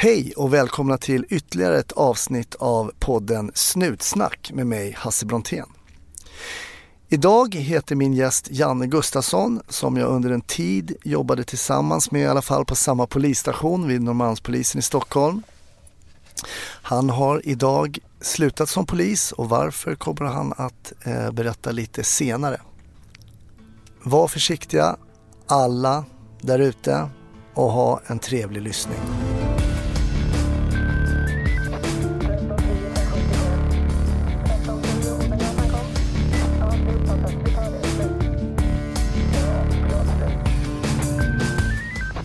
Hej och välkomna till ytterligare ett avsnitt av podden Snutsnack med mig Hasse Brontén. Idag heter min gäst Janne Gustafsson som jag under en tid jobbade tillsammans med i alla fall på samma polisstation vid Norrmalmspolisen i Stockholm. Han har idag slutat som polis och varför kommer han att eh, berätta lite senare. Var försiktiga alla där ute och ha en trevlig lyssning.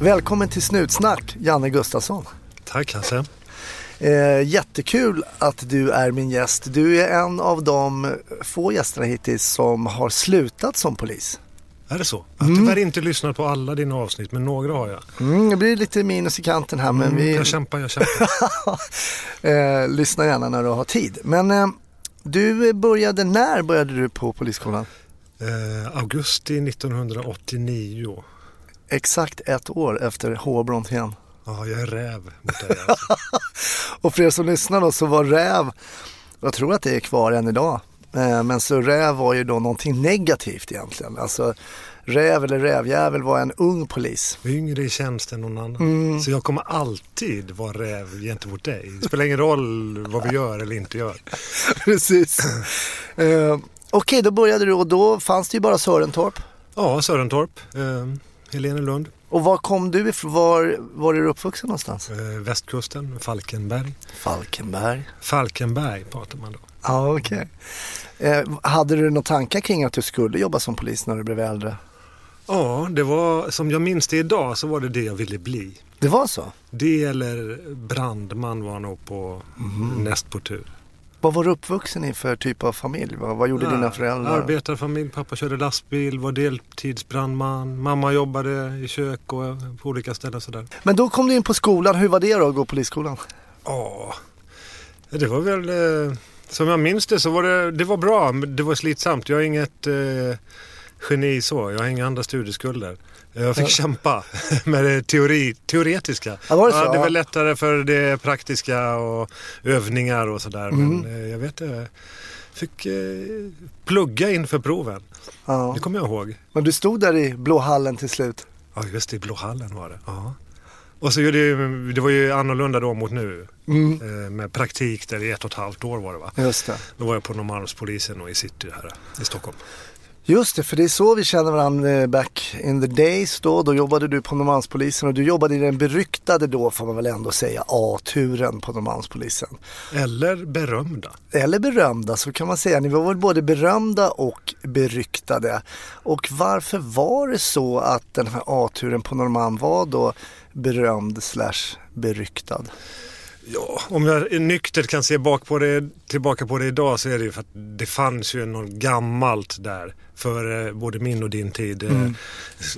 Välkommen till Snutsnack, Janne Gustafsson. Tack Hasse. Eh, jättekul att du är min gäst. Du är en av de få gästerna hittills som har slutat som polis. Är det så? Jag har tyvärr inte lyssnat på alla dina avsnitt, men några har jag. Mm, det blir lite minus i kanten här, men Mm, vi Jag kämpar, jag kämpar. eh, lyssnar gärna när du har tid. Men eh, du började, när började du på polisskolan? Eh, augusti 1989. Exakt ett år efter H. Brontén. Ja, jag är räv mot dig alltså. Och för er som lyssnar då så var räv, jag tror att det är kvar än idag, eh, men så räv var ju då någonting negativt egentligen. Alltså räv eller rävjävel var en ung polis. Yngre i tjänst än någon annan. Mm. Så jag kommer alltid vara räv gentemot dig. Det spelar ingen roll vad vi gör eller inte gör. Precis. eh, Okej, då började du och då fanns det ju bara Sörentorp. Ja, Sörentorp, eh, Helenelund, Och var kom du ifrån? Var, var är du uppvuxen någonstans? eh, västkusten, Falkenberg. Falkenberg. Falkenberg pratar man då. Ja, okej. Eh, hade du några tankar kring att du skulle jobba som polis när du blev äldre? Ja, det var som jag minns det idag så var det det jag ville bli. Det var så? Det eller brandman var nog på Mhm. näst på tur. Vad var du uppvuxen i för typ av familj? Vad, vad gjorde dina föräldrar? Arbetarfamilj, pappa körde lastbil, var deltidsbrandman. Mamma jobbade i kök och på olika ställen sådär. Men då kom du in på skolan. Hur var det då att gå polisskolan? Ja, det var väl... Eh, som jag minns det så var det, det var bra, men det var slitsamt. Jag är inget eh, geni så. Jag har inga andra studieskulder. Jag fick kämpa med det teori, teoretiska. Ja, var det så? Ja, det var lättare för det praktiska och övningar och sådär. Mm. Men eh, jag vet inte. Fick eh, plugga inför proven. Ja. Det kommer jag ihåg. Men du stod där i blå hallen till slut. Ja, just det. i Blå hallen var det. Ja. Och så ju, det var ju annorlunda då mot nu. Mm. Eh, med praktik där i ett och ett halvt år var det va? Just det. Då var jag på Norrmalmspolisen och i city här i Stockholm. Just det, för det är så vi känner varandra eh, back in the days då. Då jobbade du på Norrmalmspolisen och du jobbade i den beryktade då får man väl ändå säga A-turen på Norrmalmspolisen. Eller berömda. Eller berömda så kan man säga. Ni var väl både berömda och beryktade. Och varför var det så att den här A-turen på Norrmalm var då berömd slash beryktad? Ja, om jag nyktert kan se bak på det, tillbaka på det idag så är det ju för att det fanns ju något gammalt där för eh, både min och din tid. eh, Mm.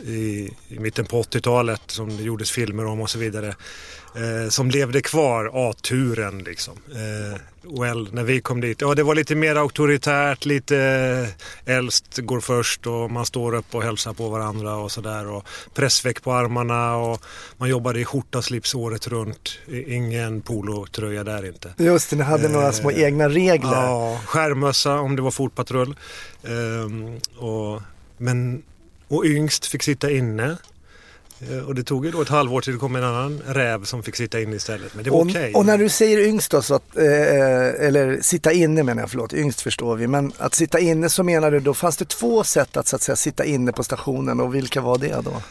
I, I mitten på 80-talet som det gjordes filmer om och så vidare. Eh, som levde kvar, A-turen liksom. Eh, well, när vi kom dit, ja det var lite mer auktoritärt, lite eh, äldst går först och man står upp och hälsar på varandra och sådär. Och pressväck på armarna och man jobbade i skjorta slips året runt. Ingen polotröja där inte. Just det, ni hade några små Eh, egna regler. Ja, skärmössa om det var fotpatrull. Ehm, och, men, och yngst fick sitta inne. Eh, Och det tog ju då ett halvår till det kom en annan räv som fick sitta inne istället. Men det var okej. och när du säger yngst då, så att, eh, eller sitta inne menar jag, förlåt, yngst förstår vi. Men att sitta inne så menar du då, fanns det två sätt att så att säga sitta inne på stationen och vilka var det då?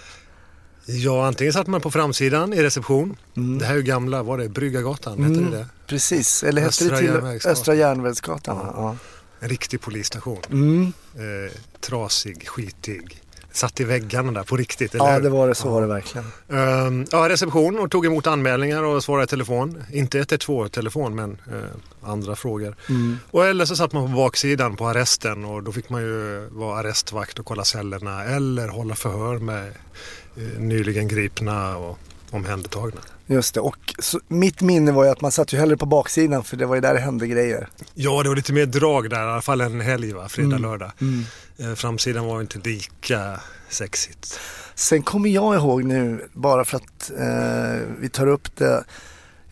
Ja, antingen satt man på framsidan i reception. Mm. Det här är ju gamla, var det Bryggargatan? Mm. Hette det det? Precis, eller hette det till Järnvägsgatan. Östra Järnvägsgatan? va? Ja. En riktig polisstation. Mm. Eh, trasig, skitig. Satt i väggarna där på riktigt, eller ja, det var det, så Ja. var det verkligen. Ehm, ja, reception och tog emot anmälningar och svarade i telefon. Inte 112-telefon men eh, andra frågor. Mm. Och eller så satt man på baksidan på arresten och då fick man ju vara arrestvakt och kolla cellerna eller hålla förhör med eh, nyligen gripna och omhändertagna. Just det, och så, mitt minne var ju att man satt ju hellre på baksidan för det var ju där det hände grejer. Ja, det var lite mer drag där, i alla fall en helg, va? fredag, Mm. lördag. Mm. Eh, framsidan var inte lika sexigt. Sen kommer jag ihåg nu, bara för att eh, vi tar upp det.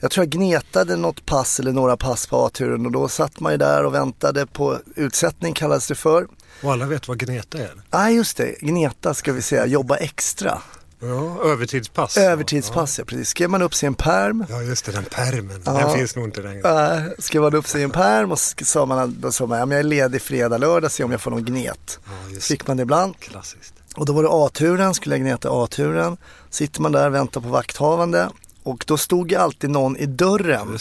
jag tror jag gnetade något pass eller några pass på A-turen och då satt man ju där och väntade på utsättning kallades det för. Och alla vet vad gneta är. Nej ah, just det, gneta ska vi säga, jobba extra. Ja, övertidspass. Övertidspass, ja. precis. Skrev man upp sig i en perm. Ja, just det, den permen. Ja. Den finns nog inte längre. Äh, skrev man upp sig i en perm och sa man, då sa man, ja, jag är ledig fredag, lördag, se om jag får någon gnet. Ja, Fick man det ibland. Klassiskt. Och då var det A-turen, skulle jag gneta A-turen. Sitter man där och väntar på vakthavande och då stod alltid någon i dörren. Eh,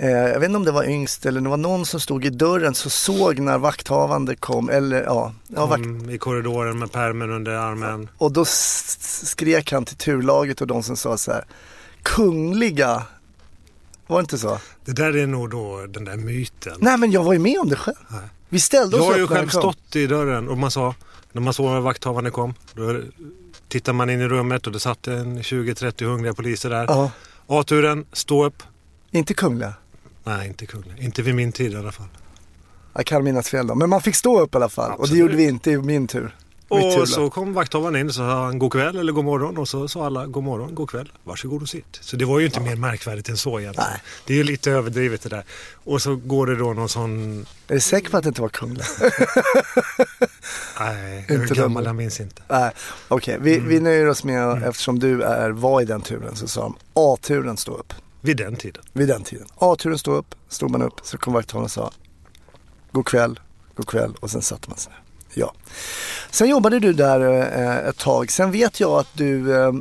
jag vet inte om det var yngst eller det var någon som stod i dörren så såg när vakthavande kom. Eller, ja, ja, vakt... I korridoren med pärmen under armen. Och då skrek han till turlaget och de som sa så här. Kungliga var det inte så? Det där är nog då den där myten. Nej men jag var ju med om det själv. Nej. Vi ställde oss Jag har ju själv stått i dörren och man sa, när man såg att vakthavande kom, då tittar man in i rummet och det satt en 20-30 hungriga poliser där. Ja. A-turen, stå upp. Inte Kungliga? Nej, inte Kungliga. Inte vid min tid i alla fall. Jag kan minnas fel då. Men man fick stå upp i alla fall. Absolut. Och det gjorde vi inte i min tur. Och så kom vakthavaren in och sa han god kväll eller god morgon och så sa alla god morgon, god kväll, varsågod och sitt. Så det var ju inte ja. mer märkvärdigt än så egentligen. Nej. Det är ju lite överdrivet det där. Och så går det då någon sån... Är du säker på att det inte var kunglig? Nej, jag är gammal, jag minns inte. Okej, okay. vi, mm. vi nöjer oss med, mm. eftersom du är, var i den turen, så sa de A-turen stå upp. Vid den tiden? Vid den tiden. A-turen stod upp, stod man upp, så kom vakthavaren och sa god kväll, god kväll och sen satte man sig. Ja. Sen jobbade du där eh, ett tag. Sen vet jag att du eh,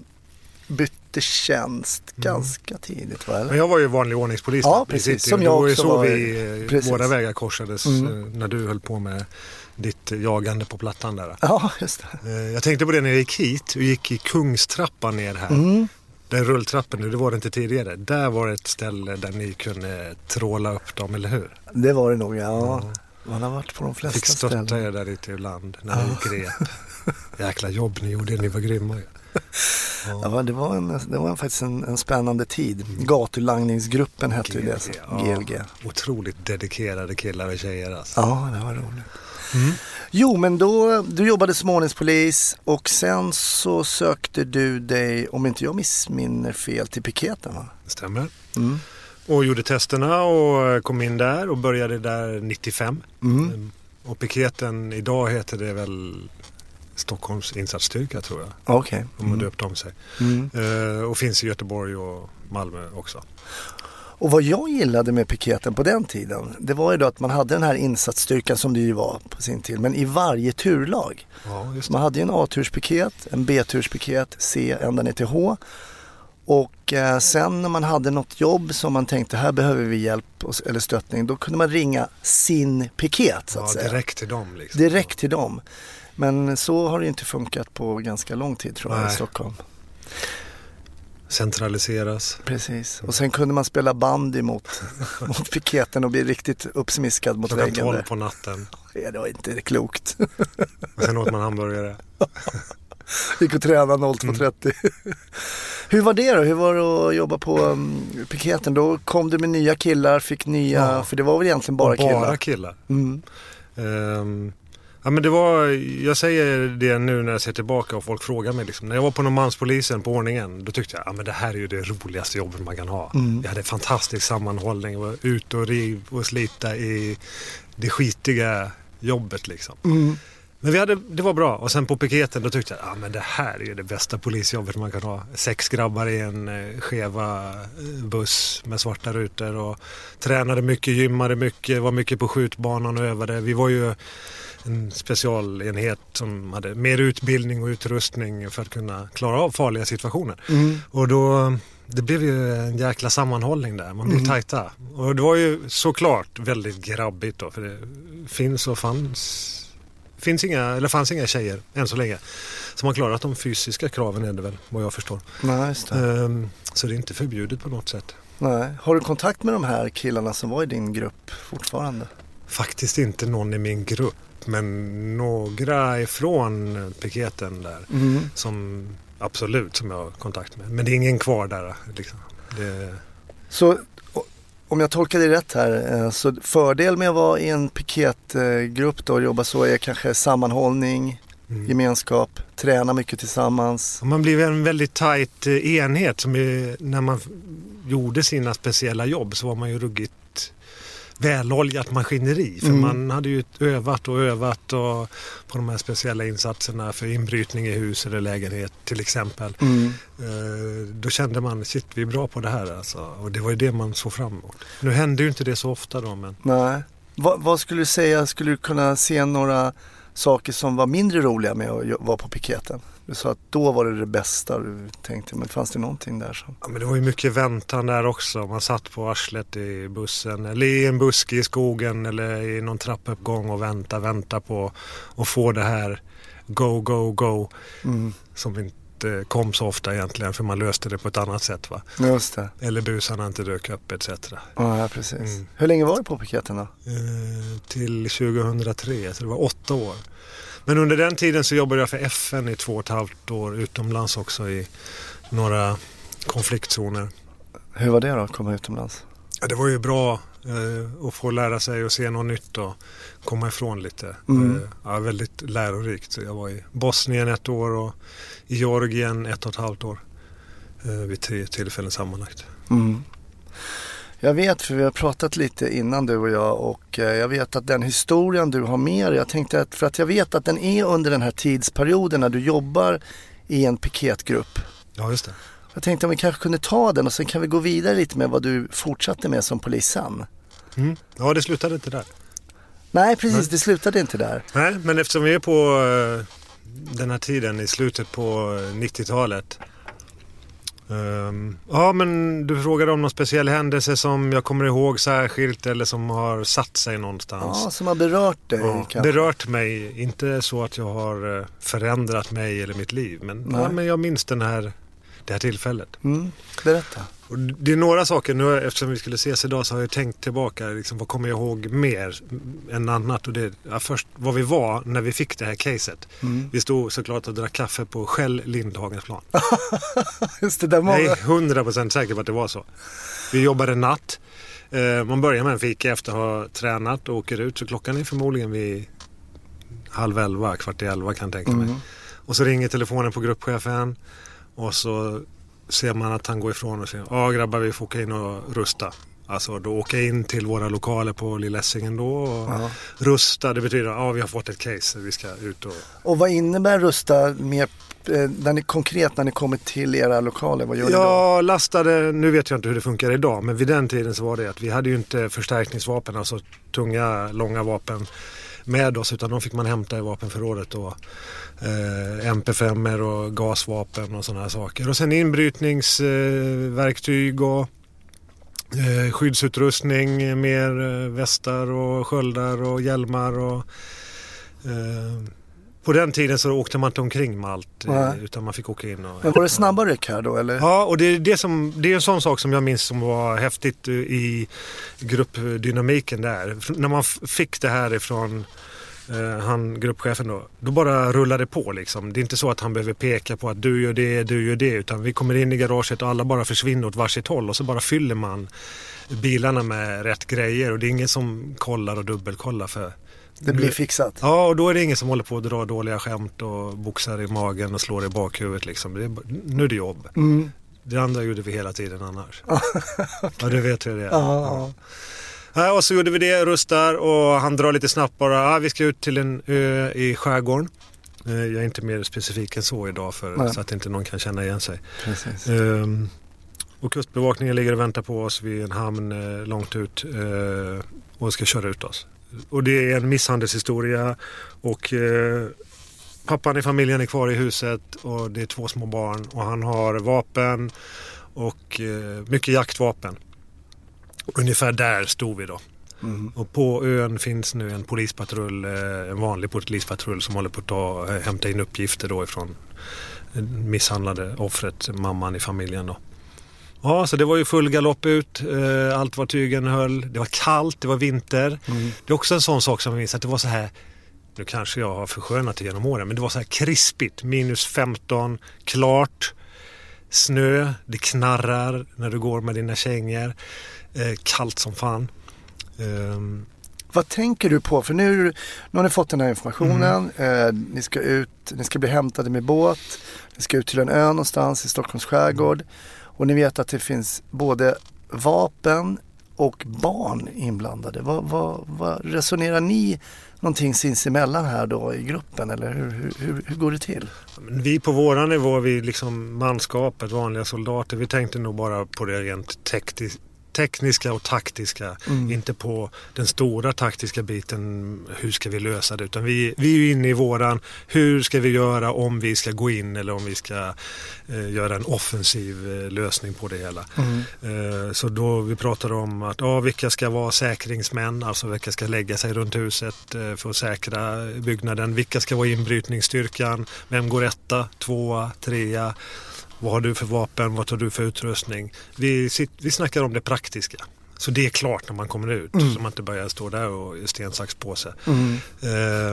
bytte tjänst mm. ganska tidigt. Va? Men jag var ju vanlig ordningspolis. Ja, precis. Som jag också Det var så vi, eh, precis. våra vägar korsades mm. När du höll på med ditt jagande på Plattan där. Ja, just det. Jag tänkte på det när jag gick hit och gick i Kungstrappan ner här. Mm. Den rulltrappen nu, det var det inte tidigare. Där var det ett ställe där ni kunde tråla upp dem, eller hur? Det var det nog, ja. Mm. Man har varit på de flesta Fick stötta ställen. er där ute ibland när ni grep. Jäkla jobb ni gjorde, ni var grymma ju. Ja. ja. det var, en, det var faktiskt en, en spännande tid. Gatulangningsgruppen hette GLG, det. Ja. GLG. Otroligt dedikerade killar och tjejer alltså. Ja, det var roligt. Mm. Jo, men då, du jobbade som ordningspolis och sen så sökte du dig, om inte jag missminner fel, till piketen va? Det stämmer. Mm. Och gjorde testerna och kom in där och började där 95. Mm. Ehm, och piketen idag heter det väl Stockholms insatsstyrka tror jag. Okej. Okay. De har mm. döpt om sig. Mm. Uh, och finns i Göteborg och Malmö också. Och vad jag gillade med piketen på den tiden, det var ju då att man hade den här insatsstyrkan som det ju var på sin tid, men i varje turlag. Ja, man hade ju en A-turspiket, en B-turspiket, C ända ner till H och eh, sen när man hade något jobb som man tänkte här behöver vi hjälp eller stöttning, då kunde man ringa sin piket så att ja, säga. Direkt till dem. Liksom. Direkt till dem. Men så har det inte funkat på ganska lång tid tror jag Nej. i Stockholm. Centraliseras. Precis. Och sen kunde man spela bandy mot, mot piketen och bli riktigt uppsmiskad mot väggen. Klockan tolv på natten. Ja, det var inte klokt. och sen åt man hamburgare. Gick och tränade 02.30. Mm. Hur var det då? Hur var det att jobba på um, piketen? Då kom du med nya killar, fick nya, ja. för det var väl egentligen bara, bara killar? Bara killar. Mm. Um, ja men det var, jag säger det nu när jag ser tillbaka och folk frågar mig liksom. När jag var på Norrmalmspolisen på ordningen, då tyckte jag, ja men det här är ju det roligaste jobbet man kan ha. Mm. Jag hade fantastisk sammanhållning, jag var ute och riv och slita i det skitiga jobbet liksom. Mm. Men vi hade, det var bra och sen på piketen då tyckte jag att ah, det här är det bästa polisjobbet man kan ha. Sex grabbar i en eh, skeva eh, buss med svarta rutor och tränade mycket, gymmade mycket, var mycket på skjutbanan och övade. Vi var ju en specialenhet som hade mer utbildning och utrustning för att kunna klara av farliga situationer. Mm. Och då det blev ju en jäkla sammanhållning där. Man blev mm. tajta. Och det var ju såklart väldigt grabbigt då. För det finns och fanns finns inga, eller fanns inga tjejer än så länge som har klarat de fysiska kraven är det väl vad jag förstår. Nej, just det. Um, så det är inte förbjudet på något sätt. Nej. Har du kontakt med de här killarna som var i din grupp fortfarande? Faktiskt inte någon i min grupp men några ifrån piketen där mm. som absolut som jag har kontakt med. Men det är ingen kvar där. Liksom. Det... Så om jag tolkar det rätt här, eh, så fördel med att vara i en piketgrupp då och jobba så är kanske sammanhållning, mm. gemenskap, träna mycket tillsammans. Man blir en väldigt tajt eh, enhet som är, när man gjorde sina speciella jobb så var man ju ruggigt väloljat maskineri. För Mm. man hade ju övat och övat och på de här speciella insatserna för inbrytning i hus eller lägenhet till exempel. Mm. Eh, Då kände man, shit vi är bra på det här alltså. Och det var ju det man såg fram emot. Nu hände ju inte det så ofta då men Nej. Vad, vad skulle du säga, skulle du kunna se några saker som var mindre roliga med att vara på piketen? Du sa att då var det det bästa du tänkte, men fanns det någonting där som... Ja, men det var ju mycket väntan där också. Man satt på arslet i bussen eller i en buske i skogen eller i någon trappuppgång och vänta, vänta på att få det här go, go, go Mm. som inte kom så ofta egentligen för man löste det på ett annat sätt. Va? Just det, Eller busarna inte dök upp etc. ja precis. Mm. Hur länge var du på piketen då? Eh, till 2003, så det var åtta år. Men under den tiden så jobbade jag för FN i två och ett halvt år utomlands också i några konfliktzoner. Hur var det då, att komma utomlands? Ja, det var ju bra eh, att få lära sig och se något nytt och komma ifrån lite. Mm. Eh, ja, väldigt lärorikt. Så Jag var i Bosnien ett år och i Georgien ett och ett halvt år. Eh, vid tre tillfällen sammanlagt. Mm. Jag vet, för vi har pratat lite innan du och jag och eh, jag vet att den historien du har med dig, jag tänkte att, för att jag vet att den är under den här tidsperioden när du jobbar i en piketgrupp. Ja, just det. Jag tänkte om vi kanske kunde ta den och sen kan vi gå vidare lite med vad du fortsatte med som polis sen. Mm. Ja, det slutade inte där. Nej, precis, Nej. det slutade inte där. Nej, men eftersom vi är på eh, den här tiden i slutet på eh, 90-talet. Ehm, ja, men du frågade om någon speciell händelse som jag kommer ihåg särskilt eller som har satt sig någonstans. Ja, som har berört dig Ja, kanske. berört mig. Inte så att jag har eh, förändrat mig eller mitt liv. Men, Nej. ja, men jag minns den här, det här tillfället. Mm, berätta. Och det är några saker, nu eftersom vi skulle ses idag så har jag tänkt tillbaka. Liksom, vad kommer jag ihåg mer än annat? Och det, ja, först var vi var när vi fick det här caset. Mm. Vi stod såklart och drack kaffe på Shell Lindhagensplan. Just det, där Jag är 100% säker på att det var så. Vi jobbade natt. Eh, Man börjar med en fika efter att ha tränat och åker ut. Så klockan är förmodligen vid halv elva, kvart i elva kan jag tänka mig. Mm. Och så ringer telefonen på gruppchefen. Och så ser man att han går ifrån och säger ja grabbar vi får åka in och rusta. Alltså då åka in till våra lokaler på Lilla Essingen då och Ja. rusta. Det betyder att ja, vi har fått ett case. Vi ska ut och Och vad innebär rusta mer eh, när ni, konkret när ni kommer till era lokaler? Vad gör ni då? Jag lastade, nu vet jag inte hur det funkar idag, men vid den tiden så var det att vi hade ju inte förstärkningsvapen, alltså tunga, långa vapen med oss utan de fick man hämta i vapenförrådet och eh, MP5 och gasvapen och sådana här saker. Och sen inbrytningsverktyg eh, och eh, skyddsutrustning, mer eh, västar och sköldar och hjälmar och eh, på den tiden så åkte man inte omkring med allt eh, Nej. utan man fick åka in och Men var det snabba ryck här då eller? Ja, och det är, det, som, det är en sån sak som jag minns som var häftigt eh, i gruppdynamiken där. När man fick det här ifrån eh, han, gruppchefen då, då bara rullade det på liksom. Det är inte så att han behöver peka på att du gör det, du gör det, utan vi kommer in i garaget och alla bara försvinner åt varsitt håll och så bara fyller man bilarna med rätt grejer och det är ingen som kollar och dubbelkollar för Det blir fixat? Ja, och då är det ingen som håller på att dra dåliga skämt och boxar i magen och slår i bakhuvudet liksom. Det är, nu är det jobb. Mm. Det andra gjorde vi hela tiden annars. Ja, det vet jag det. Ja, ja. Ja, och så gjorde vi det, rustar och han drar lite snabbt bara. Ja, vi ska ut till en ö i skärgården. Eh, Jag är inte mer specifik än så idag för, Nej. så att inte någon kan känna igen sig. Ehm, och kustbevakningen ligger och väntar på oss vid en hamn eh, långt ut eh, och ska köra ut oss. Och det är en misshandelshistoria och eh, pappan i familjen är kvar i huset och det är två små barn och han har vapen och eh, mycket jaktvapen. Ungefär där stod vi då. Mm. Och på ön finns nu en polispatrull, eh, en vanlig polispatrull som håller på att ta, eh, hämta in uppgifter då ifrån det misshandlade offret, mamman i familjen då. Ja, så det var ju full galopp ut, eh, allt vad tygen höll. Det var kallt, det var vinter. Mm. Det är också en sån sak som jag minns att det var så här, nu kanske jag har förskönat det genom åren, men det var så här krispigt, minus 15, klart, snö, det knarrar när du går med dina kängor, eh, kallt som fan. Ehm, Vad tänker du på? För nu, nu har ni fått den här informationen. Mm. Eh, ni ska ut, ni ska bli hämtade med båt. Ni ska ut till en ö någonstans i Stockholms skärgård. Och ni vet att det finns både vapen och barn inblandade. Vad, vad, vad resonerar ni någonting sinsemellan här då i gruppen eller hur, hur, hur, hur går det till? Vi på våran nivå, vi liksom manskapet, vanliga soldater, vi tänkte nog bara på det rent tekniskt tekniska och taktiska. Mm. Inte på den stora taktiska biten, hur ska vi lösa det? Utan vi, vi är ju inne i våran, hur ska vi göra om vi ska gå in eller om vi ska eh, göra en offensiv eh, lösning på det hela. Mm. Eh, så då vi pratade om att ja, vilka ska vara säkringsmän, alltså vilka ska lägga sig runt huset eh, för att säkra byggnaden. Vilka ska vara inbrytningsstyrkan? Vem går etta, tvåa, trea? Vad har du för vapen? Vad tar du för utrustning? Vi, sitter, vi snackar om det praktiska. Så det är klart när man kommer ut. Mm. Så man inte börjar stå där och sten, sax, påse. Mm.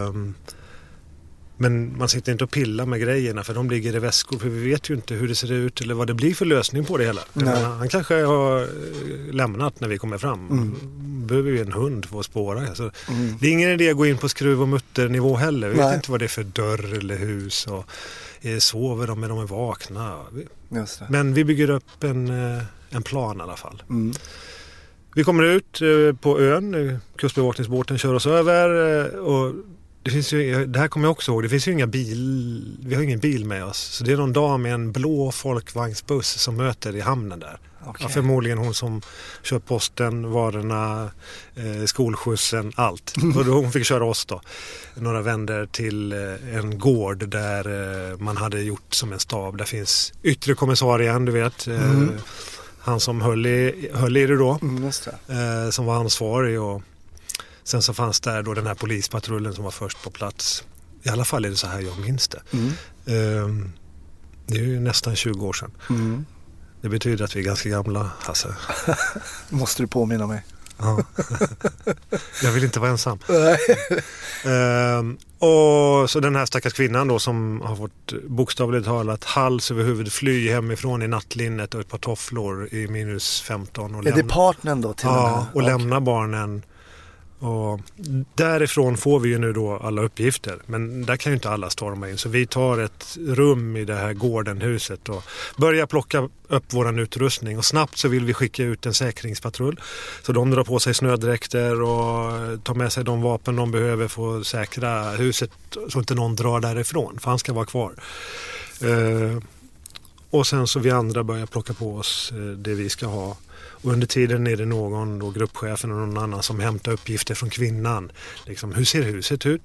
Um, men man sitter inte och pillar med grejerna för de ligger i väskor. För vi vet ju inte hur det ser ut eller vad det blir för lösning på det hela. Han kanske har eh, lämnat när vi kommer fram. Mm. behöver vi en hund för att spåra. Alltså, mm. Det är ingen idé att gå in på skruv och mutternivå heller. Vi vet inte vad det är för dörr eller hus. Och, sover de när de är vakna? Men vi bygger upp en, eh, en plan i alla fall. Mm. Vi kommer ut eh, på ön, kustbevakningsbåten kör oss över och det, finns ju, det här kommer jag också ihåg, det finns ju inga bil, vi har ingen bil med oss. Så det är någon dag med en blå folkvagnsbuss som möter i hamnen där. Okay. Ja, förmodligen hon som kör posten, varorna, eh, skolskjutsen, allt. Och då hon fick köra oss då. Några vänder till eh, en gård där eh, man hade gjort som en stab. Där finns yttre kommissarien, du vet. Eh, mm. Han som höll i, höll i det då. Mm, det. Eh, som var ansvarig. Och sen så fanns där då den här polispatrullen som var först på plats. I alla fall är det så här jag minns det. Mm. Ehm, det är ju nästan 20 år sedan. Mm. Det betyder att vi är ganska gamla, Hasse. Måste du påminna mig. Ja. Jag vill inte vara ensam. ehm, och så den här stackars kvinnan då som har fått bokstavligt talat hals över huvud fly hemifrån i nattlinnet och ett par tofflor i minus 15. Och är lämna, det partnern då? Till ja, och okay. lämna barnen och därifrån får vi ju nu då alla uppgifter. Men där kan ju inte alla storma in. Så vi tar ett rum i det här gårdenhuset och börjar plocka upp våran utrustning. Och snabbt så vill vi skicka ut en säkringspatrull. Så de drar på sig snödräkter och tar med sig de vapen de behöver för att säkra huset så inte någon drar därifrån. För han ska vara kvar. Eh, och sen så vi andra börjar plocka på oss eh, det vi ska ha. Och under tiden är det någon, då gruppchefen och någon annan som hämtar uppgifter från kvinnan. Liksom, hur ser huset ut?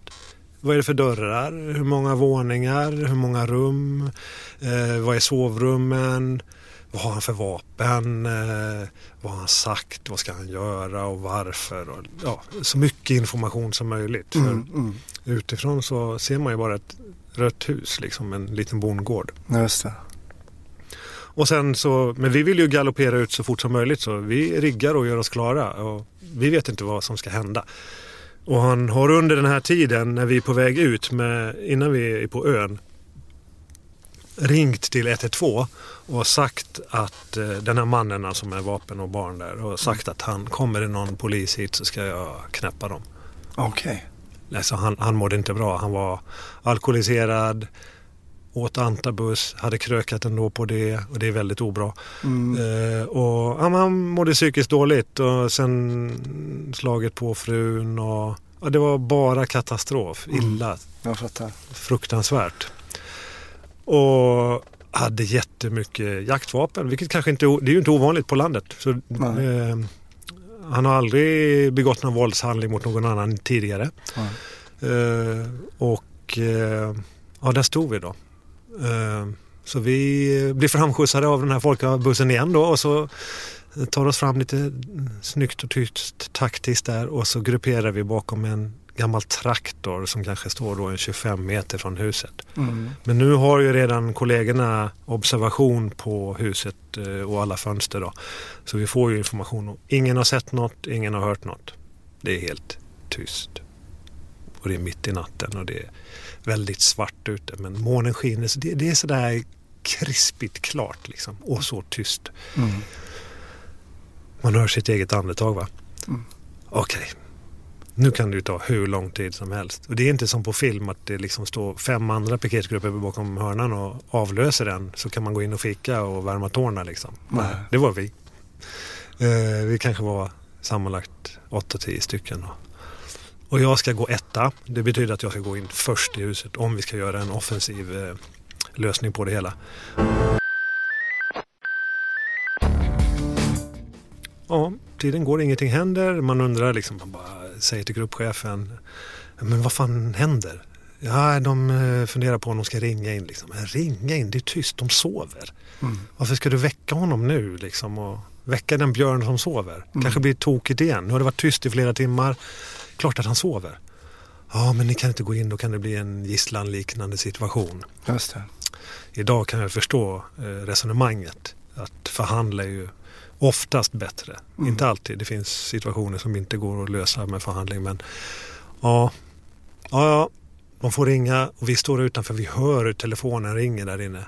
Vad är det för dörrar? Hur många våningar? Hur många rum? Eh, vad är sovrummen? Vad har han för vapen? Eh, vad har han sagt? Vad ska han göra och varför? Och, ja, så mycket information som möjligt. Mm, mm. Utifrån så ser man ju bara ett rött hus, liksom en liten bondgård. Just det. Och sen så, men vi vill ju galoppera ut så fort som möjligt så vi riggar och gör oss klara. Och vi vet inte vad som ska hända. Och han har under den här tiden när vi är på väg ut, med, innan vi är på ön, ringt till 112 och sagt att eh, den här mannen alltså med vapen och barn där och sagt att han kommer det någon polis hit så ska jag knäppa dem. Okej. Okay. Alltså han, han mådde inte bra. Han var alkoholiserad, åt antabus, hade krökat ändå på det och det är väldigt obra. Mm. Eh, och ja, Han mådde psykiskt dåligt och sen slaget på frun och ja, det var bara katastrof, mm. illa. Mm. Jag fattar. Fruktansvärt. Och hade jättemycket jaktvapen, vilket kanske inte det är ju inte ovanligt på landet. Så, eh, han har aldrig begått någon våldshandling mot någon annan tidigare. Eh, och eh, ja, där stod vi då. Eh, så vi blir framskjutsade av den här folkbussen igen då och så tar oss fram lite snyggt och tyst taktiskt där och så grupperar vi bakom en gammal traktor som kanske står då en 25 meter från huset. Mm. Men nu har ju redan kollegorna observation på huset eh, och alla fönster då. Så vi får ju information. Ingen har sett något, ingen har hört något. Det är helt tyst. Och det är mitt i natten och det är väldigt svart ute men månen skiner. Så det, det är sådär krispigt klart liksom och så tyst. Mm. Man hör sitt eget andetag va. Mm. Okej, okay. Nu kan det ju ta hur lång tid som helst. Och det är inte som på film att det liksom står fem andra piketgrupper bakom hörnan och avlöser den. Så kan man gå in och fika och värma tårna liksom. Nej. Det var vi. Eh, vi kanske var sammanlagt 8-10 stycken. Då. Och jag ska gå etta. Det betyder att jag ska gå in först i huset om vi ska göra en offensiv eh, lösning på det hela. Ja, tiden går, ingenting händer. Man undrar liksom, man bara säger till gruppchefen, men vad fan händer? Ja, de eh, funderar på om de ska ringa in. Liksom. Men ringa in, det är tyst, de sover. Mm. Varför ska du väcka honom nu liksom? Och väcka den björn som sover? Kanske blir tokigt igen. Nu har det varit tyst i flera timmar. Klart att han sover. Ja, men ni kan inte gå in, då kan det bli en gisslanliknande situation. Just det. Idag kan jag förstå eh, resonemanget. Att förhandla är ju oftast bättre. Mm. Inte alltid. Det finns situationer som inte går att lösa med förhandling. Men ja, ja, ja de får ringa och vi står utanför. Vi hör hur telefonen ringer där inne.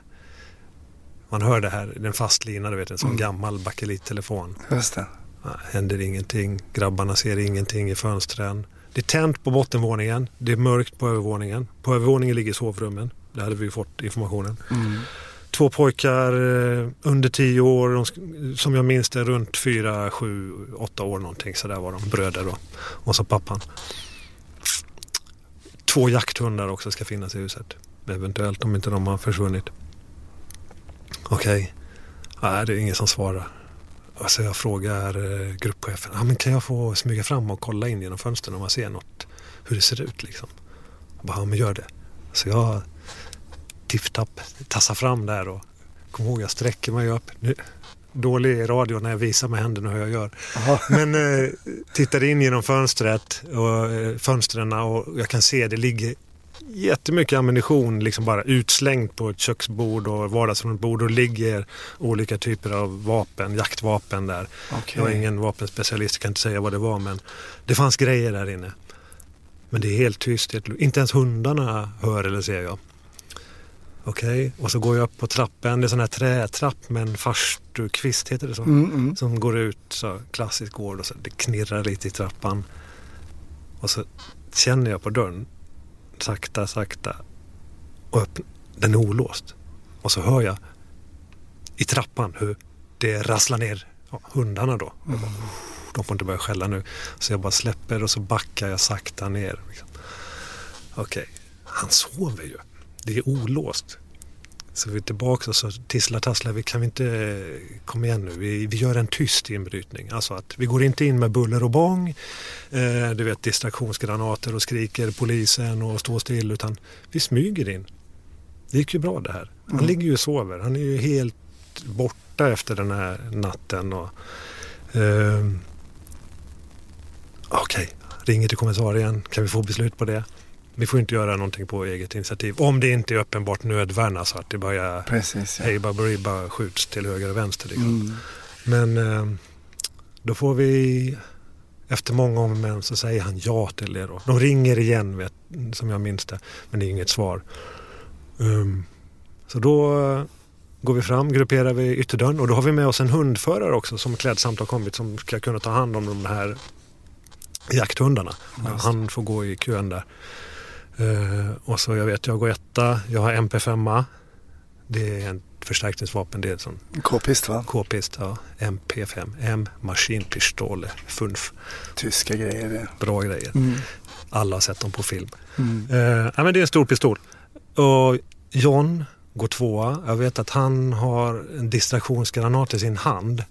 Man hör det här, den fastlina, du vet en sån Mm. gammal bakelittelefon. Just det. Ja, händer ingenting. Grabbarna ser ingenting i fönstren. Det är tänt på bottenvåningen. Det är mörkt på övervåningen. På övervåningen ligger sovrummen. Det hade vi fått informationen. Mm. Två pojkar eh, under tio år, som jag minns det, runt fyra, sju, åtta år någonting. Så där var de, bröder då. Och så pappan. Två jakthundar också ska finnas i huset. Eventuellt om inte de har försvunnit. Okej. Nej, det är ingen som svarar. Alltså jag frågar eh, gruppchefen. Ah, men kan jag få smyga fram och kolla in genom fönstren om man ser något? Hur det ser ut liksom. Jag bara, ja men gör det. Så jag tipptapp tassar fram där och kom ihåg jag sträcker mig upp. Nu, dålig radio när jag visar med händerna hur jag gör. Jaha. Men eh, tittar in genom fönstret och eh, fönstren och jag kan se det ligger jättemycket ammunition liksom bara utslängd på ett köksbord och vardagsrumsbord och ligger olika typer av vapen, jaktvapen där. Okej. Jag är ingen vapenspecialist, jag kan inte säga vad det var men det fanns grejer där inne. Men det är helt tyst, inte ens hundarna hör eller ser jag. Okej, och så går jag upp på trappen, det är sån här trätrapp med en farstukvist, heter det så? Mm, mm. Som går ut så klassisk gård och så det knirrar lite i trappan. Och så känner jag på dörren, sakta, sakta. Och öppn- den är olåst. Och så hör jag i trappan hur det rasslar ner ja, hundarna då. Bara, De får inte börja skälla nu. Så jag bara släpper och så backar jag sakta ner. Liksom. Okej, han sover ju. Det är olåst. Så vi är tillbaka och så tisslar tasslar vi. Kan vi inte komma igen nu? Vi, vi gör en tyst inbrytning. Alltså att vi går inte in med buller och bång. Eh, du vet distraktionsgranater och skriker polisen och står still. Utan vi smyger in. Det gick ju bra det här. Han Mm. ligger ju och sover. Han är ju helt borta efter den här natten. Och, ehm, Okej, ringer till kommissarien. Kan vi få beslut på det? Vi får inte göra någonting på eget initiativ. Om det inte är uppenbart nödvärn, så att det börjar Precis. Ja. hej baberiba skjuts till höger och vänster. Liksom. Mm. Men eh, då får vi, efter många om och men så säger han ja till det då. De ringer igen vet, som jag minns det, men det är inget svar. Um, så då eh, går vi fram, grupperar vi ytterdörren och då har vi med oss en hundförare också som klädsamt har kommit som ska kunna ta hand om de här jakthundarna. Just. Han får gå i kön där. Eh, och så jag vet, jag går etta, jag har MP5. Det är en förstärkningsvapen, det är en sån K-pist va? K-pist, ja. MP5, M Maschinenpistole, FUNF. Tyska grejer det. Bra grejer. Mm. Alla har sett dem på film. Mm. Eh, ja, men det är en stor pistol. Och John går tvåa. Jag vet att han har en distraktionsgranat i sin hand.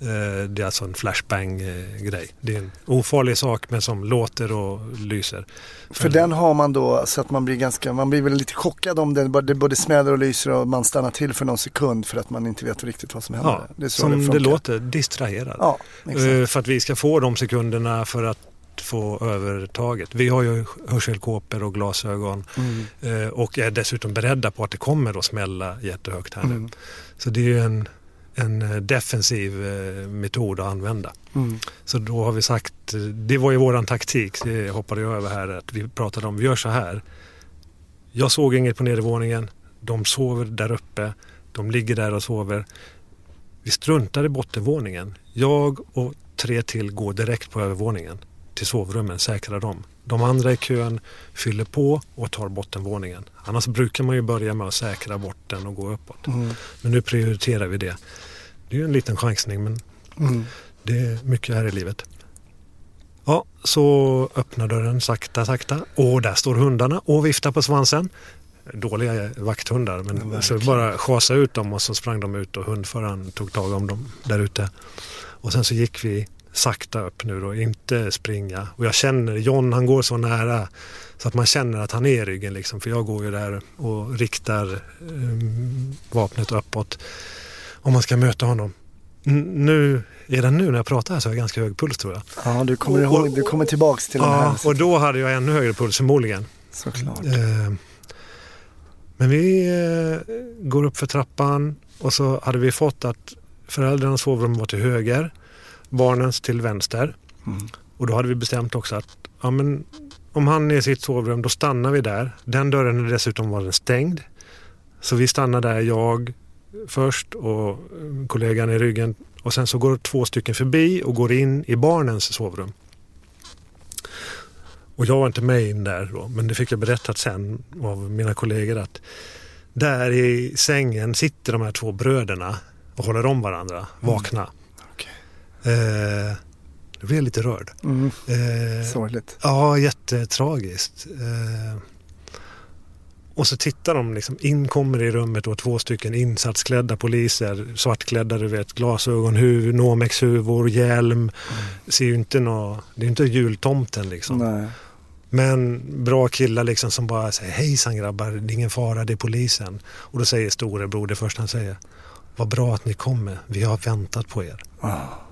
Eh, det är alltså en flashbang-grej. Det är en ofarlig sak men som låter och lyser. För den har man då så att man blir ganska, man blir väl lite chockad om det, det både smäller och lyser och man stannar till för någon sekund för att man inte vet riktigt vad som händer. Ja, det är så som det, funkar. låter, distraherad. Ja, exakt. Eh, För att vi ska få de sekunderna för att få övertaget. Vi har ju hörselkåpor och glasögon Mm. eh, och är dessutom beredda på att det kommer att smälla jättehögt här nu. Mm. Så det är ju en, en eh, defensiv eh, metod att använda. Mm. Så då har vi sagt, det var ju våran taktik, det hoppade jag över här, att vi pratade om, vi gör så här. Jag såg inget på nedervåningen, de sover där uppe, de ligger där och sover. Vi struntar i bottenvåningen. Jag och tre till går direkt på övervåningen. till sovrummen, säkrar dem. De andra i kön fyller på och tar bottenvåningen. Annars brukar man ju börja med att säkra botten och gå uppåt. Mm. Men nu prioriterar vi det. Det är ju en liten chansning men Mm. det är mycket här i livet. Ja, så öppnar dörren sakta, sakta och där står hundarna och viftar på svansen. Dåliga vakthundar, men Ja, så bara chasa ut dem och så sprang de ut och hundföraren tog tag om dem där ute. Och sen så gick vi sakta upp nu då, inte springa. Och jag känner, John han går så nära så att man känner att han är i ryggen liksom. För jag går ju där och riktar eh, vapnet uppåt om man ska möta honom. N- nu, redan nu när jag pratar här så har jag ganska hög puls tror jag. Ja, du kommer, Och- och- du kommer tillbaks till den här. Ja, och då hade jag ännu högre puls förmodligen. Såklart. Eh, Men vi eh, går upp för trappan och så hade vi fått att föräldrarnas sovrum var till höger, barnens till vänster. Mm. Och då hade vi bestämt också att ja, men, om han är i sitt sovrum då stannar vi där. Den dörren är dessutom var den stängd. Så vi stannar där, jag först och eh, kollegan i ryggen. Och sen så går två stycken förbi och går in i barnens sovrum. Och jag var inte med in där då, men det fick jag berättat sen av mina kollegor att där i sängen sitter de här två bröderna och håller om varandra, vakna. Okej. Eh, då blev jag lite rörd. Mm. Eh, Sorgligt. Ja, jättetragiskt. Eh, och så tittar de liksom, in kommer i rummet och två stycken insatsklädda poliser, svartklädda, du vet, glasögon, huvud, Nomex-huvor, hjälm. Ser ju inte nå, det är inte jultomten liksom. Nej. Men bra killar liksom som bara säger hejsan grabbar, det är ingen fara, det är polisen. Och då säger storebror det första han säger. Vad bra att ni kommer, vi har väntat på er. Ah.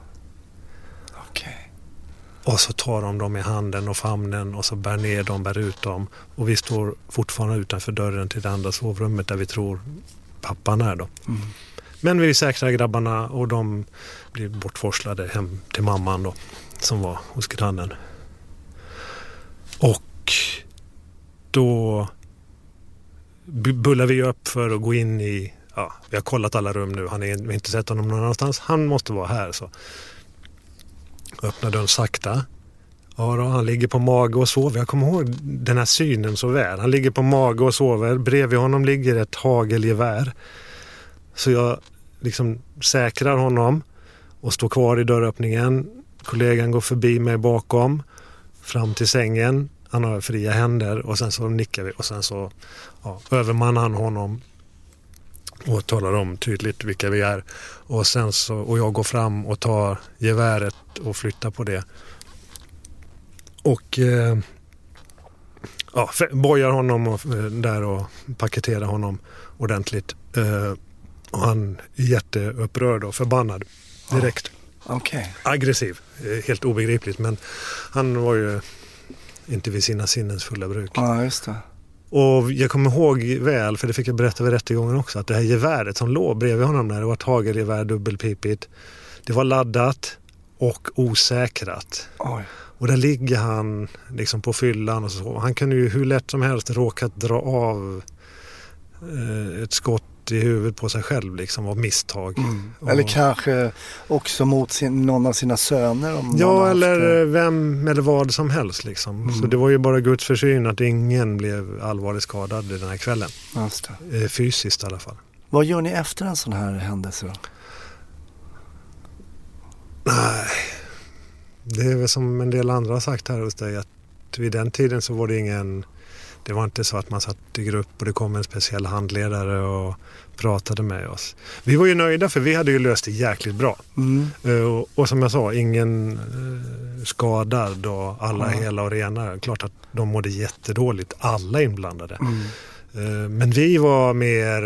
Och så tar de dem i handen och famnen och så bär ner dem, bär ut dem. Och vi står fortfarande utanför dörren till det andra sovrummet där vi tror pappan är då. Mm. Men vi säkrar grabbarna och de blir bortforslade hem till mamman då. Som var hos grannen. Och då bu- bullar vi upp för att gå in i, ja, vi har kollat alla rum nu, han är, vi har inte sett honom någon annanstans, han måste vara här. Så öppnar dörren sakta. Ja då, han ligger på mage och sover. Jag kommer ihåg den här synen så väl. Han ligger på mage och sover. Bredvid honom ligger ett hagelgevär. Så jag liksom säkrar honom och står kvar i dörröppningen. Kollegan går förbi mig bakom fram till sängen. Han har fria händer och sen så nickar vi och sen så ja, övermannar han honom och talar om tydligt vilka vi är. Och sen så, och jag går fram och tar geväret och flyttar på det. Och eh, ja, bojar honom och, eh, där och paketerar honom ordentligt. Eh, och han är jätteupprörd och förbannad direkt. Okej. Aggressiv, eh, helt obegripligt men han var ju inte vid sina sinnens fulla bruk. Ja, just det. Och jag kommer ihåg väl, för det fick jag berätta vid rättegången också, att det här geväret som låg bredvid honom där, det var ett hagelgevär dubbelpipigt. Det var laddat och osäkrat. Oj. Och där ligger han liksom på fyllan och så. Han kunde ju hur lätt som helst råkat dra av eh, ett skott i huvudet på sig själv liksom av misstag. Mm. Och- Eller kanske också mot sin, någon av sina söner. Om Ja, eller vem eller vad som helst liksom. Mm. Så det var ju bara Guds försyn att ingen blev allvarligt skadad den här kvällen. Just det. Eh, fysiskt i alla fall. Vad gör ni efter en sån här händelse då? Nej, det är väl som en del andra har sagt här hos dig att vid den tiden så var det ingen det var inte så att man satt i grupp och det kom en speciell handledare och pratade med oss. Vi var ju nöjda för vi hade ju löst det jäkligt bra. Mm. Eh, Och, och som jag sa, ingen eh, skadad och alla Ja. hela och rena. Klart att de mådde jättedåligt, alla inblandade. Mm. Eh, Men vi var mer,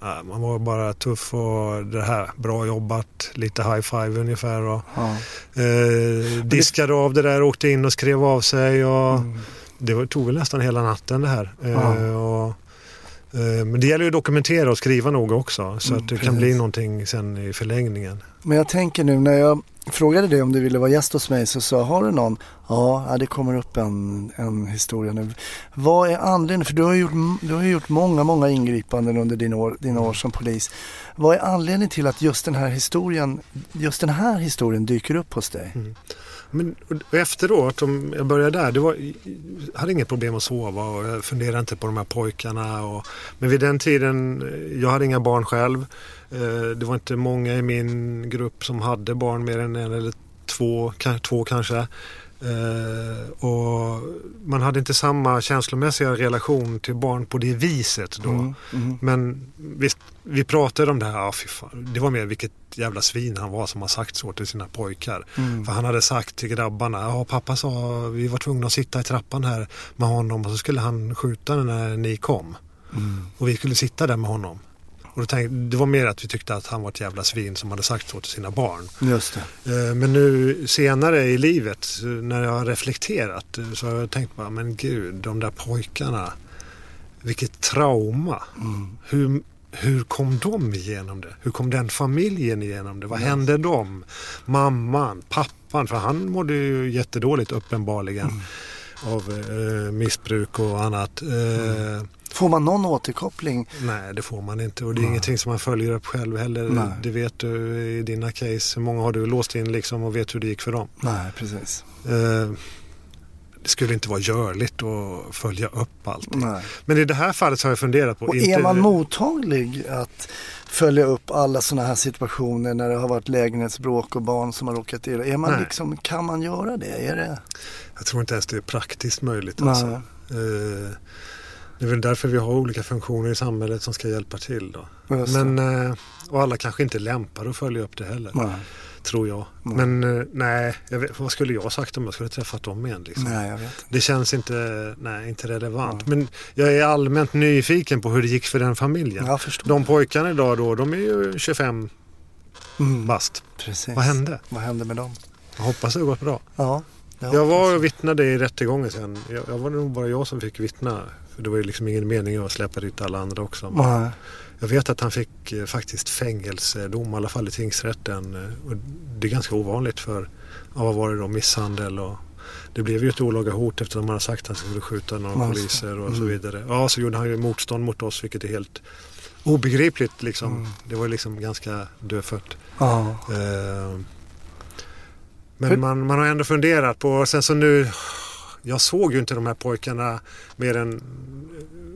ja, man var bara tuff och det här, bra jobbat, lite high five ungefär. Och, Ja. eh, diskade av det där, åkte in och skrev av sig. Och Mm. Det tog väl nästan hela natten det här. Eh, och, eh, men det gäller ju att dokumentera och skriva noga också så Mm, att det kan precis. bli någonting sen i förlängningen. Men jag tänker nu när jag frågade dig om du ville vara gäst hos mig så sa har du någon? Ja, det kommer upp en, en historia nu. Vad är anledningen? För du har gjort, du har gjort många, många ingripanden under dina år, dina år som polis. Vad är anledningen till att just den här historien, just den här historien dyker upp hos dig? Mm. Men efteråt, om jag började där, det var, jag hade inget problem att sova och jag funderade inte på de här pojkarna. Och, men vid den tiden, eh, jag hade inga barn själv. Eh, det var inte många i min grupp som hade barn, mer än en eller två, två kanske. Uh, och man hade inte samma känslomässiga relation till barn på det viset då. Mm, mm. Men visst, vi pratade om det här, ah, fan, det var mer vilket jävla svin han var som har sagt så till sina pojkar. Mm. För han hade sagt till grabbarna, ja pappa sa vi var tvungna att sitta i trappan här med honom och så skulle han skjuta när ni kom. Mm. Och vi skulle sitta där med honom. Och då tänkte, det var mer att vi tyckte att han var ett jävla svin som hade sagt så till sina barn. Just det. Eh, men nu senare i livet när jag har reflekterat så har jag tänkt bara, men gud, de där pojkarna. Vilket trauma. Mm. Hur, hur kom de igenom det? Hur kom den familjen igenom det? Vad yes. hände dem? Mamman, pappan, för han mådde ju jättedåligt uppenbarligen. Mm. Av eh, missbruk och annat. Eh, mm. Får man någon återkoppling? Nej, det får man inte och det är Nej. ingenting som man följer upp själv heller. Nej. Det vet du i dina case. Hur många har du låst in liksom och vet hur det gick för dem? Nej, precis. Eh, det skulle inte vara görligt att följa upp allt. Men i det här fallet så har jag funderat på... Och inte... är man mottaglig att följa upp alla sådana här situationer när det har varit lägenhetsbråk och barn som har råkat illa? Är man liksom, kan man göra det? Är det? Jag tror inte ens det är praktiskt möjligt. Alltså. Eh, det är väl därför vi har olika funktioner i samhället som ska hjälpa till. Då. Men, eh, och alla kanske inte lämpar att följa upp det heller. Nej. Tror jag. Nej. Men eh, nej, vet, vad skulle jag sagt om jag skulle träffat dem igen? Liksom? Nej. Det känns inte, nej, inte relevant. Men jag är allmänt nyfiken på hur det gick för den familjen. De pojkarna idag då, de är ju 25 mm. bast. Precis. Vad hände? Vad hände med dem? Jag hoppas det har gått bra. Ja, jag var och vittnade i rättegången sen. Jag, jag var nog bara jag som fick vittna för det var ju liksom ingen mening att släppa dit alla andra också. Nej. Jag vet att han fick eh, faktiskt fängelsedom, i alla fall i tingsrätten. Eh, och det är ganska ovanligt för, ja, vad var det då, misshandel och det blev ju ett olaga hot eftersom man hade sagt att han skulle skjuta några alltså. poliser och mm. så vidare. Ja, så gjorde han ju motstånd mot oss vilket är helt obegripligt liksom. Mm. Det var liksom ganska dödfött. Ja. Eh, men man, man har ändå funderat på, sen så nu jag såg ju inte de här pojkarna mer än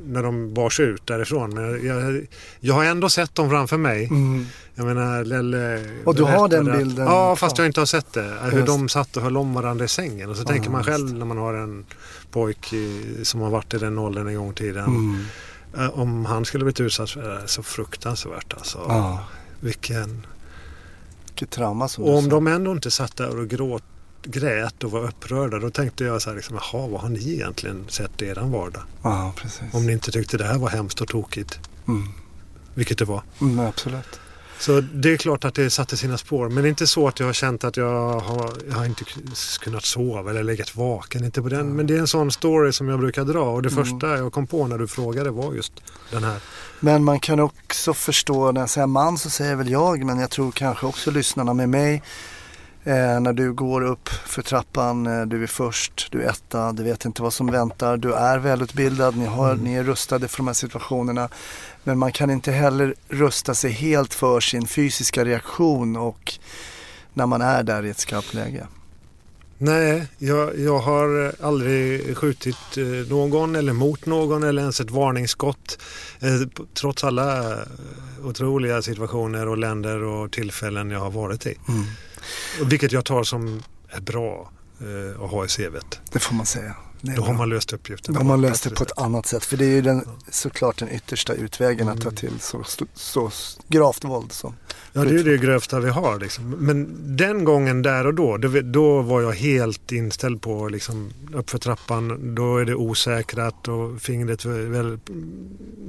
när de bars ut därifrån. Men jag, jag har ändå sett dem framför mig. Mm. Jag menar, Lelle Och du har den bilden? Ja, fast jag inte har sett det. Hur Just. de satt och höll om varandra i sängen. Och så ja, tänker man själv när man har en pojk som har varit i den åldern en gång i tiden. Mm. Eh, om han skulle blivit utsatt för det så fruktansvärt alltså. Ja. Vilken... Vilket trauma som Och om de ändå inte satt där och gråt grät och var upprörda. Då tänkte jag så här, liksom, jaha, vad har ni egentligen sett i eran vardag? Ja, precis. Om ni inte tyckte det här var hemskt och tokigt. Mm. Vilket det var. Mm, absolut. Så det är klart att det satte sina spår. Men det är inte så att jag har känt att jag har, jag har inte kunnat sova eller legat vaken. Inte på den. Mm. Men det är en sån story som jag brukar dra. Och det mm. första jag kom på när du frågade var just den här. Men man kan också förstå, när jag säger man så säger väl jag, men jag tror kanske också lyssnarna med mig Eh, när du går upp för trappan, eh, du är först, du är etta, du vet inte vad som väntar, du är välutbildad, ni, har, mm. ni är rustade för de här situationerna. Men man kan inte heller rusta sig helt för sin fysiska reaktion och när man är där i ett skarpt läge. Nej, jag, jag har aldrig skjutit eh, någon eller mot någon eller ens ett varningsskott. Eh, trots alla otroliga situationer och länder och tillfällen jag har varit i. Mm. Vilket jag tar som är bra eh, att ha i CVt. Det får man säga. Då bra. har man löst uppgiften. Då har man löst det på ett annat sätt. För det är ju den, såklart den yttersta utvägen mm. att ta mm. till så, så gravt våld som Ja, det är det grövsta vi har. Liksom. Men den gången där och då, då var jag helt inställd på liksom, uppför trappan. Då är det osäkrat och fingret väldigt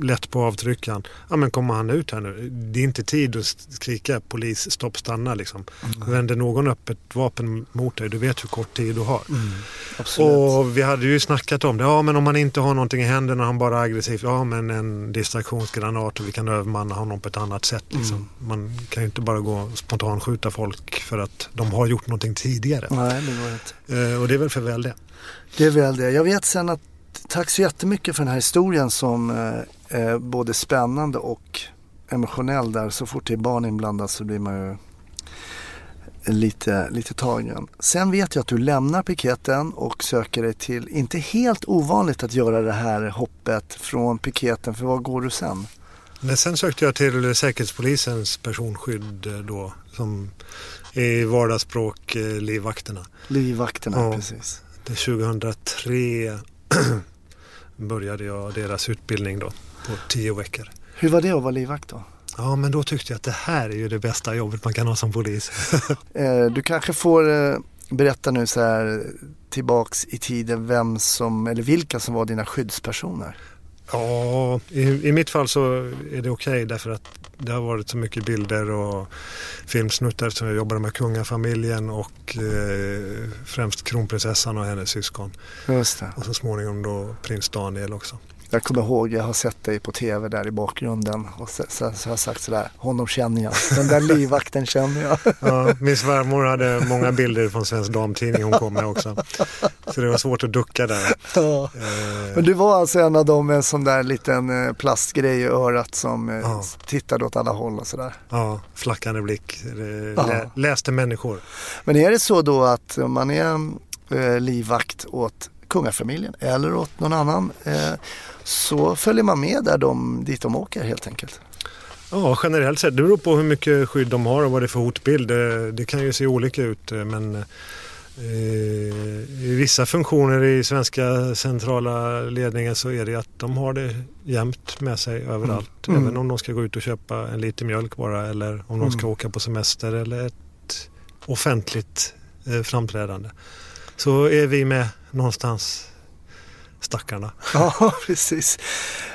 lätt på avtryckaren. Ja, men kommer han ut här nu? Det är inte tid att skrika polis, stopp, stanna. Liksom. Mm. Vänder någon upp ett vapen mot dig, du vet hur kort tid du har. Mm. Och vi hade hade ju snackat om det. Ja, men om man inte har någonting i händerna och han bara är aggressiv. Ja, men en distraktionsgranat och vi kan övermanna honom på ett annat sätt. Liksom. Mm. Man kan ju inte bara gå och spontant skjuta folk för att de har gjort någonting tidigare. Nej, det går inte. Eh, och det är väl för väl det. Det är väl det. Jag vet sen att tack så jättemycket för den här historien som eh, är både spännande och emotionell där. Så fort det är barn inblandat så blir man ju lite, lite tagen. Sen vet jag att du lämnar piketen och söker dig till, inte helt ovanligt att göra det här hoppet från piketen, för var går du sen? Men sen sökte jag till Säkerhetspolisens personskydd eh, då, som i vardagsspråk eh, livvakterna. Livvakterna, Ja. precis. Det 2003 började jag deras utbildning då på tio veckor. Hur var det att vara livvakt då? Ja, men då tyckte jag att det här är ju det bästa jobbet man kan ha som polis. Eh, du kanske får eh, berätta nu så här tillbaks i tiden vem som, eller vilka som var dina skyddspersoner. Ja, i, i mitt fall så är det okej därför att det har varit så mycket bilder och filmsnuttar som jag jobbade med kungafamiljen och eh, främst kronprinsessan och hennes syskon. Just det. Och så småningom då prins Daniel också. Jag kommer ihåg, jag har sett dig på tv där i bakgrunden och så, så, så har jag sagt sådär, honom känner jag, den där livvakten känner jag. Ja, min svärmor hade många bilder från Svensk Damtidning hon kom med också. Så det var svårt att ducka där. Ja. Eh, Men du var alltså en av dem med en sån där liten eh, plastgrej i örat som eh, Ja. tittade åt alla håll och sådär. Ja, flackande blick. Lä, läste människor. Men är det så då att man är eh, livvakt åt kungafamiljen eller åt någon annan eh, så följer man med där de, dit de åker helt enkelt? Ja, generellt sett. Det beror på hur mycket skydd de har och vad det är för hotbild. Det, det kan ju se olika ut eh, men eh, i vissa funktioner i svenska centrala ledningen så är det att de har det jämt med sig överallt. Mm. Även om de ska gå ut och köpa en liter mjölk bara eller om de ska Mm. åka på semester eller ett offentligt eh, framträdande. Så är vi med någonstans stackarna. Ja, precis.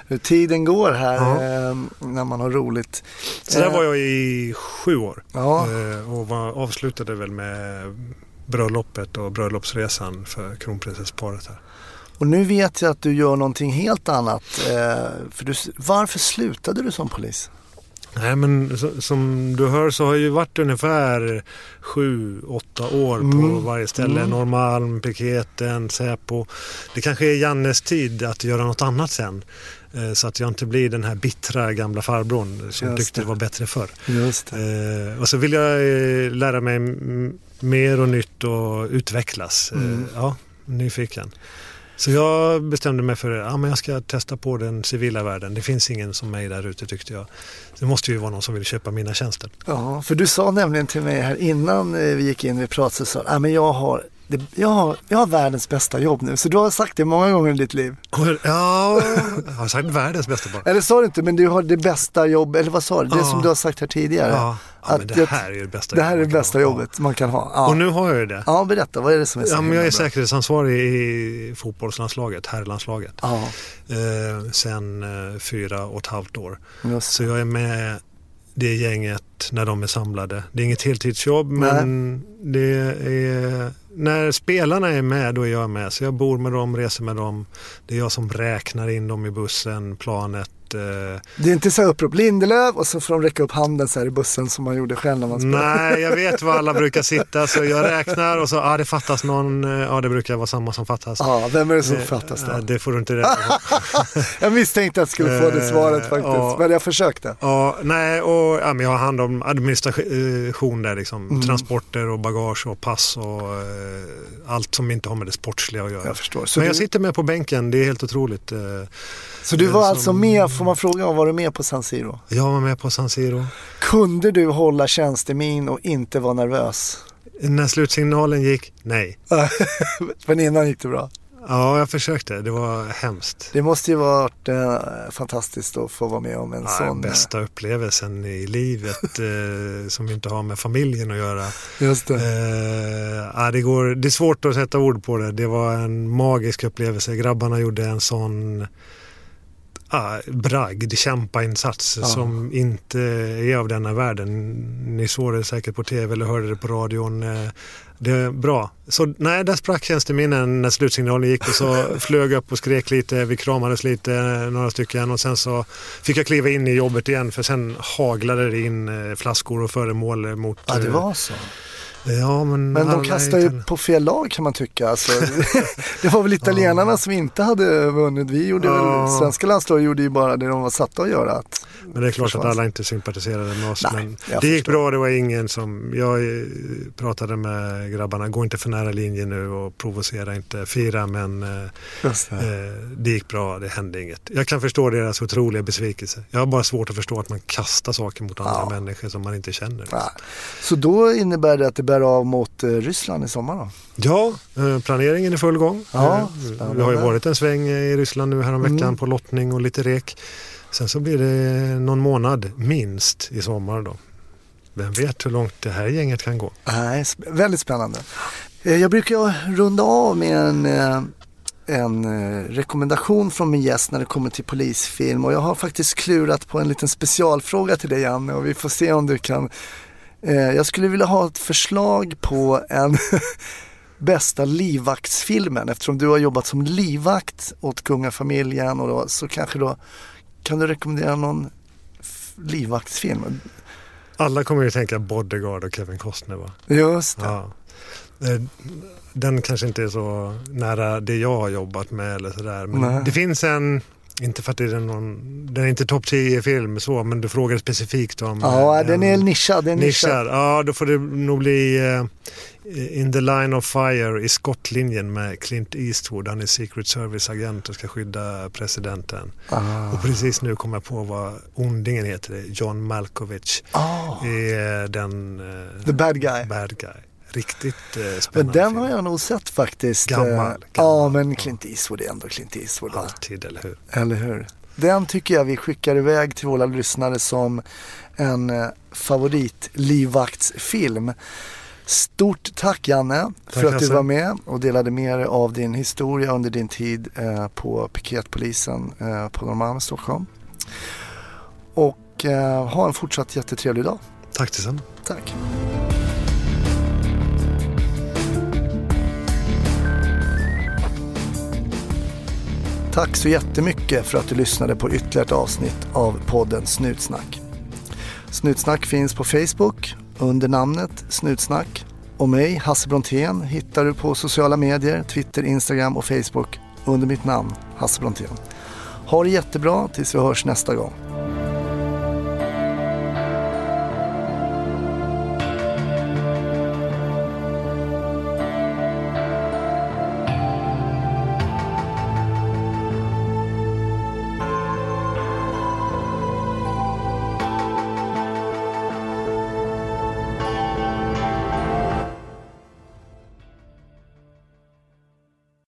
Hur tiden går här Ja. eh, när man har roligt. Så där Eh, var jag i sju år. Ja, Eh, och var, avslutade väl med bröllopet och bröllopsresan för kronprinsessparet här. och nu vet jag att du gör någonting helt annat. Eh, för du, varför slutade du som polis? Nej men som du hör så har jag ju varit ungefär sju, åtta år på Mm. varje ställe. Mm. Norrmalm, piketen, Säpo. Det kanske är Jannes tid att göra något annat sen. Eh, så att jag inte blir den här bittra gamla farbrorn som Just tyckte det. det var bättre förr. Eh, och så vill jag eh, lära mig mer och nytt och utvecklas. Mm. ja, nyfiken. Så jag bestämde mig för att ja, men jag ska testa på den civila världen. Det finns ingen som mig där ute tyckte jag. Det måste ju vara någon som vill köpa mina tjänster. Ja, för du sa nämligen till mig här innan eh, vi gick in i pratet så ja, men jag har, det, jag, har, jag har världens bästa jobb nu. Så du har sagt det många gånger i ditt liv. Ja, jag har sagt världens bästa bara. Eller sa du inte, men du har det bästa jobb, eller vad sa du? Det Ja. som du har sagt här tidigare. Ja, ja men det här är det bästa det här är det jobbet bästa kan ha. jobbet man kan ha. Ja. Och nu har jag ju det. ja, berätta, vad är det som är så Ja, men jag är säkerhetsansvarig i fotbollslandslaget, herrlandslaget, Ja, eh, sen eh, fyra och ett halvt år. just Så jag är med det gänget när de är samlade. Det är inget heltidsjobb men det är, när spelarna är med då är jag med. Så jag bor med dem, reser med dem. Det är jag som räknar in dem i bussen, planet. Eh, Det är inte så här upprop Lindelöf och så får de räcka upp handen så här i bussen som man gjorde själv när man spelade. nej, jag vet var alla brukar sitta så jag räknar och så, ja ah, det fattas någon, eh, ja det brukar vara samma som fattas. Ja, vem är det som Eh, fattas eh, då? Det får du inte reda på. Jag misstänkte att jag skulle få det Eh, svaret faktiskt, ja. men jag försökte. Ja, nej, och ja, men jag har hand om administration där liksom. Mm. Transporter och bagage och pass och eh, allt som inte har med det sportsliga att göra. Jag förstår. Så, Men jag du, sitter med på bänken, det är helt otroligt. Eh, så du var som- alltså med, får man fråga, var du med på San Siro? Jag var med på San Siro. Kunde du hålla tjänstemin och inte vara nervös? När slutsignalen gick, nej. Men innan gick det bra. Ja, jag försökte. Det var hemskt. Det måste ju varit eh, fantastiskt att få vara med om en Ja, sån. eh, bästa upplevelsen i livet eh, som inte har med familjen att göra. Just det. Eh, ja, det, går, det är svårt att sätta ord på det. Det var en magisk upplevelse. Grabbarna gjorde en sån ah, bragd, kämpainsats Ja. som inte är av denna världen. Ni såg det säkert på tv eller hörde det på radion. Eh, Det är bra. Så nej, där sprack tjänsteminnen när slutsignalen gick och så flög upp och skrek lite. Vi kramades lite, några stycken och sen så fick jag kliva in i jobbet igen för sen haglade det in eh, flaskor och föremål mot... Ja, det eh, var så. Ja, men Men de kastar ju på fel lag kan man tycka. Alltså, det var väl italienarna som inte hade vunnit. Vi gjorde väl, Ja. svenska landslaget gjorde ju bara det de var satta att göra. Att, Men det är klart att alla inte sympatiserade med oss. Nej, men det gick förstår. bra, det var ingen som... Jag eh, pratade med grabbarna, gå inte för nära linjen nu och provocera inte, fira men eh, det. eh, det gick bra, det hände inget. Jag kan förstå deras otroliga besvikelse. Jag har bara svårt att förstå att man kastar saker mot andra Ja. människor som man inte känner. Nej. Så då innebär det att det bär av mot eh, Ryssland i sommar då? Ja, eh, planeringen är full gång. Ja, Eh, spännande. Vi har ju varit en sväng i Ryssland nu häromveckan Mm. på lottning och lite rek. Sen så blir det någon månad minst i sommar då. Vem vet hur långt det här gänget kan gå. Nej, väldigt spännande. Jag brukar runda av med en, en rekommendation från min gäst när det kommer till polisfilm och jag har faktiskt klurat på en liten specialfråga till dig Janne och vi får se om du kan. Eh, Jag skulle vilja ha ett förslag på en bästa livvaktsfilmen eftersom du har jobbat som livvakt åt kungafamiljen och då, så kanske då kan du rekommendera någon livvaktsfilm? Alla kommer ju tänka Bodyguard och Kevin Costner va? Just det. Ja. Eh, Den kanske inte är så nära det jag har jobbat med eller sådär. Men Nej. det finns en, inte för att det är någon, den är inte topp 10 film så, men du frågar specifikt om Ja, eh, den är nischad. Den nischad. Ja då får det nog bli eh, In the line of fire i skottlinjen med Clint Eastwood. Han är Secret Service-agent och ska skydda presidenten. Ah. Och precis nu kommer jag på vad ondingen heter. John Malkovich. Ah, Är den eh, the bad guy. bad guy. Riktigt eh, Men spännande den film. har jag nog sett faktiskt. Gammal, Eh, gammal. Ja, men Clint Eastwood är ändå Clint Eastwood. Va? Alltid, eller hur? Eller hur? Den tycker jag vi skickar iväg till våra lyssnare som en eh, favoritlivvaktsfilm. Stort tack Janne för Tack, att du var med och delade med dig av din historia under din tid eh, på piketpolisen eh, på Norrmalm i Stockholm. Och eh, ha en fortsatt jättetrevlig dag. Tack detsamma. Tack. Tack så jättemycket för att du lyssnade på ytterligare ett avsnitt av podden Snutsnack. Snutsnack finns på Facebook under namnet Snutsnack och mig, Hasse Brontén, hittar du på sociala medier, Twitter, Instagram och Facebook under mitt namn, Hasse Brontén. Ha det jättebra tills vi hörs nästa gång.